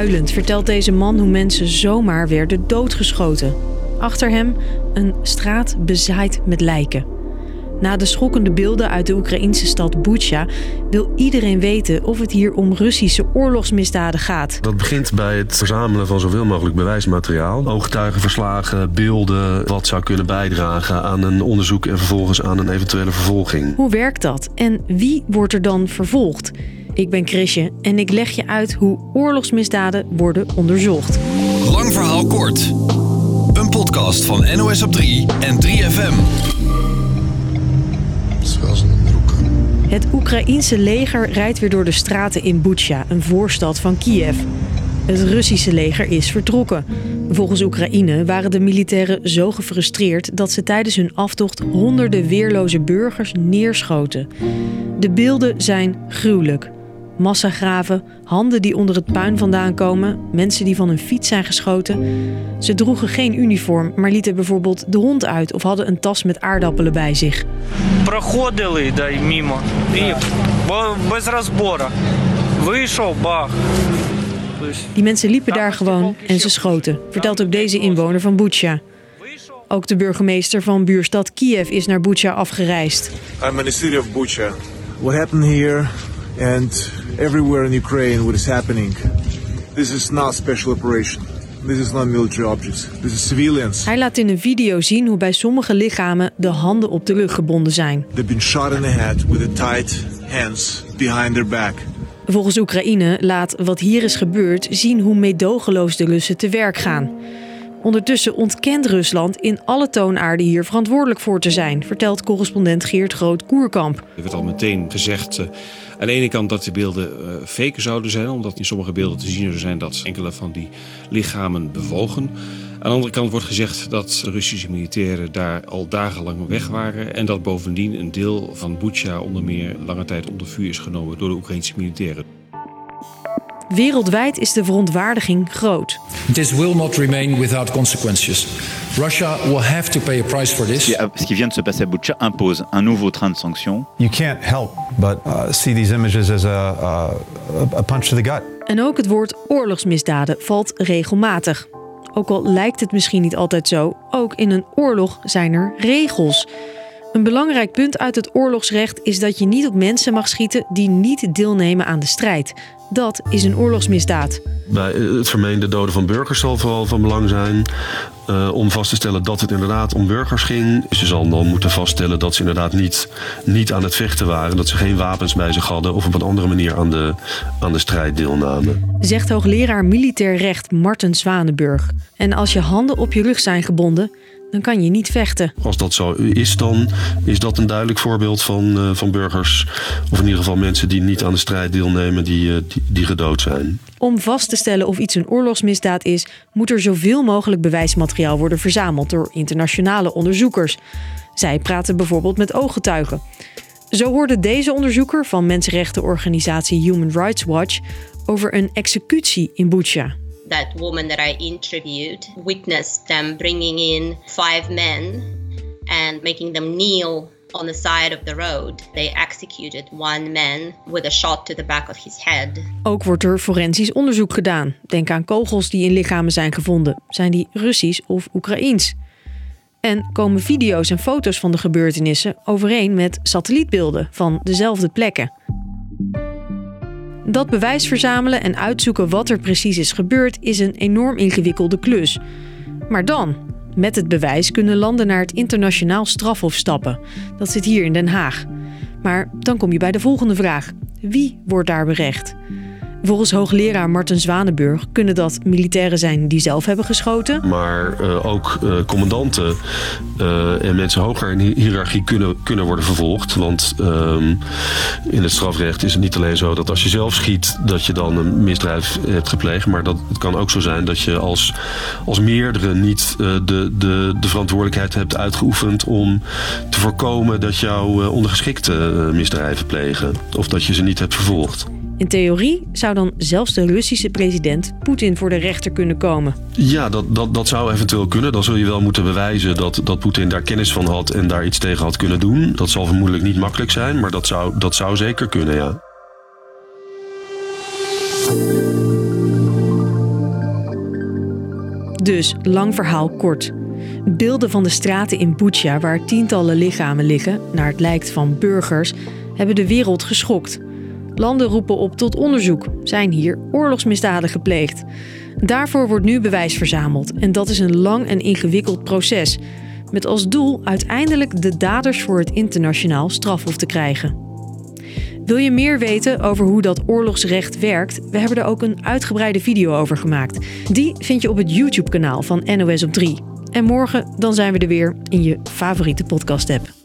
Huilend vertelt deze man hoe mensen zomaar werden doodgeschoten. Achter hem een straat bezaaid met lijken. Na de schokkende beelden uit de Oekraïnse stad Bucha wil iedereen weten of het hier om Russische oorlogsmisdaden gaat. Dat begint bij het verzamelen van zoveel mogelijk bewijsmateriaal. Ooggetuigenverslagen, beelden, wat zou kunnen bijdragen aan een onderzoek en vervolgens aan een eventuele vervolging. Hoe werkt dat en wie wordt er dan vervolgd? Ik ben Chrisje en ik leg je uit hoe oorlogsmisdaden worden onderzocht. Lang verhaal kort. Een podcast van NOS op 3 en 3FM. Het Oekraïense leger rijdt weer door de straten in Bucha, een voorstad van Kiev. Het Russische leger is vertrokken. Volgens Oekraïne waren de militairen zo gefrustreerd dat ze tijdens hun aftocht honderden weerloze burgers neerschoten. De beelden zijn gruwelijk massagraven, handen die onder het puin vandaan komen, mensen die van hun fiets zijn geschoten. Ze droegen geen uniform, maar lieten bijvoorbeeld de hond uit of hadden een tas met aardappelen bij zich. Проходили дай мимо і без розбору. Вийшов, бах. Die mensen liepen daar gewoon en ze schoten, vertelt ook deze inwoner van Bucha. Ook de burgemeester van buurstad Kiev is naar Bucha afgereisd. I'm in the city of Bucha. What happened here and everywhere in Ukraine what is happening. This is not special operation. This is not military objects. This is civilians. Hij laat in een video zien hoe bij sommige lichamen de handen op de rug gebonden zijn. They've been shot in the head with the tight hands behind their back. Volgens Oekraïne laat wat hier is gebeurd zien hoe meedogenloos de Russen te werk gaan. Ondertussen ontkent Rusland in alle toonaarden hier verantwoordelijk voor te zijn, vertelt correspondent Geert Groot-Koerkamp. Er werd al meteen gezegd uh, aan de ene kant dat de beelden uh, faken zouden zijn, omdat in sommige beelden te zien zou zijn dat enkele van die lichamen bewogen. Aan de andere kant wordt gezegd dat Russische militairen daar al dagenlang weg waren en dat bovendien een deel van Bucha onder meer lange tijd onder vuur is genomen door de Oekraïnse militairen. Wereldwijd is de verontwaardiging groot. This will not remain without consequences. Russia will have to pay a price for this. Ce qui vient de se passer à Bucha impose un nouveau train de sanctions. You can't help but uh, see these images as a, uh, a punch to the gut. En ook het woord oorlogsmisdaden valt regelmatig. Ook al lijkt het misschien niet altijd zo, ook in een oorlog zijn er regels. Een belangrijk punt uit het oorlogsrecht is dat je niet op mensen mag schieten die niet deelnemen aan de strijd. Dat is een oorlogsmisdaad. Bij het vermeende doden van burgers zal vooral van belang zijn uh, om vast te stellen dat het inderdaad om burgers ging. Ze zal dan moeten vaststellen dat ze inderdaad niet, niet aan het vechten waren, dat ze geen wapens bij zich hadden of op een andere manier aan de, aan de strijd deelnamen. Zegt hoogleraar militair recht Marten Zwanenburg. En als je handen op je rug zijn gebonden, dan kan je niet vechten. Als dat zo is, dan is dat een duidelijk voorbeeld van, uh, van burgers, of in ieder geval mensen die niet aan de strijd deelnemen, die, uh, die, die gedood zijn. Om vast te stellen of iets een oorlogsmisdaad is, moet er zoveel mogelijk bewijsmateriaal worden verzameld door internationale onderzoekers. Zij praten bijvoorbeeld met ooggetuigen. Zo hoorde deze onderzoeker van mensenrechtenorganisatie Human Rights Watch over een executie in Bucha. That woman that I interviewed witnessed them bringing in five men and making them kneel on the side of the road. They executed one man with a shot to the back of his head. Ook wordt er forensisch onderzoek gedaan. Denk aan kogels die in lichamen zijn gevonden. Zijn die Russisch of Oekraïens? En komen video's en foto's van de gebeurtenissen overeen met satellietbeelden van dezelfde plekken. Dat bewijs verzamelen en uitzoeken wat er precies is gebeurd is een enorm ingewikkelde klus. Maar dan, met het bewijs kunnen landen naar het internationaal strafhof stappen. Dat zit hier in Den Haag. Maar dan kom je bij de volgende vraag: wie wordt daar berecht? Volgens hoogleraar Marten Zwanenburg kunnen dat militairen zijn die zelf hebben geschoten. Maar uh, ook uh, commandanten uh, en mensen hoger in hiërarchie kunnen, kunnen worden vervolgd. Want ehm, in het strafrecht is het niet alleen zo dat als je zelf schiet, dat je dan een misdrijf hebt gepleegd. Maar dat, het kan ook zo zijn dat je als, als meerdere niet de, de, de verantwoordelijkheid hebt uitgeoefend om te voorkomen dat jouw ondergeschikte misdrijven plegen. Of dat je ze niet hebt vervolgd. In theorie zou dan zelfs de Russische president Poetin voor de rechter kunnen komen. Ja, dat, dat, dat zou eventueel kunnen. Dan zul je wel moeten bewijzen dat, dat Poetin daar kennis van had en daar iets tegen had kunnen doen. Dat zal vermoedelijk niet makkelijk zijn, maar dat zou, dat zou zeker kunnen, ja. Dus, lang verhaal kort. Beelden van de straten in Bucha, waar tientallen lichamen liggen, naar het lijkt van burgers, hebben de wereld geschokt. Landen roepen op tot onderzoek. Zijn hier oorlogsmisdaden gepleegd? Daarvoor wordt nu bewijs verzameld en dat is een lang en ingewikkeld proces. Met als doel uiteindelijk de daders voor het internationaal strafhof te krijgen. Wil je meer weten over hoe dat oorlogsrecht werkt? We hebben er ook een uitgebreide video over gemaakt. Die vind je op het YouTube-kanaal van NOS op 3. En morgen dan zijn we er weer in je favoriete podcast-app.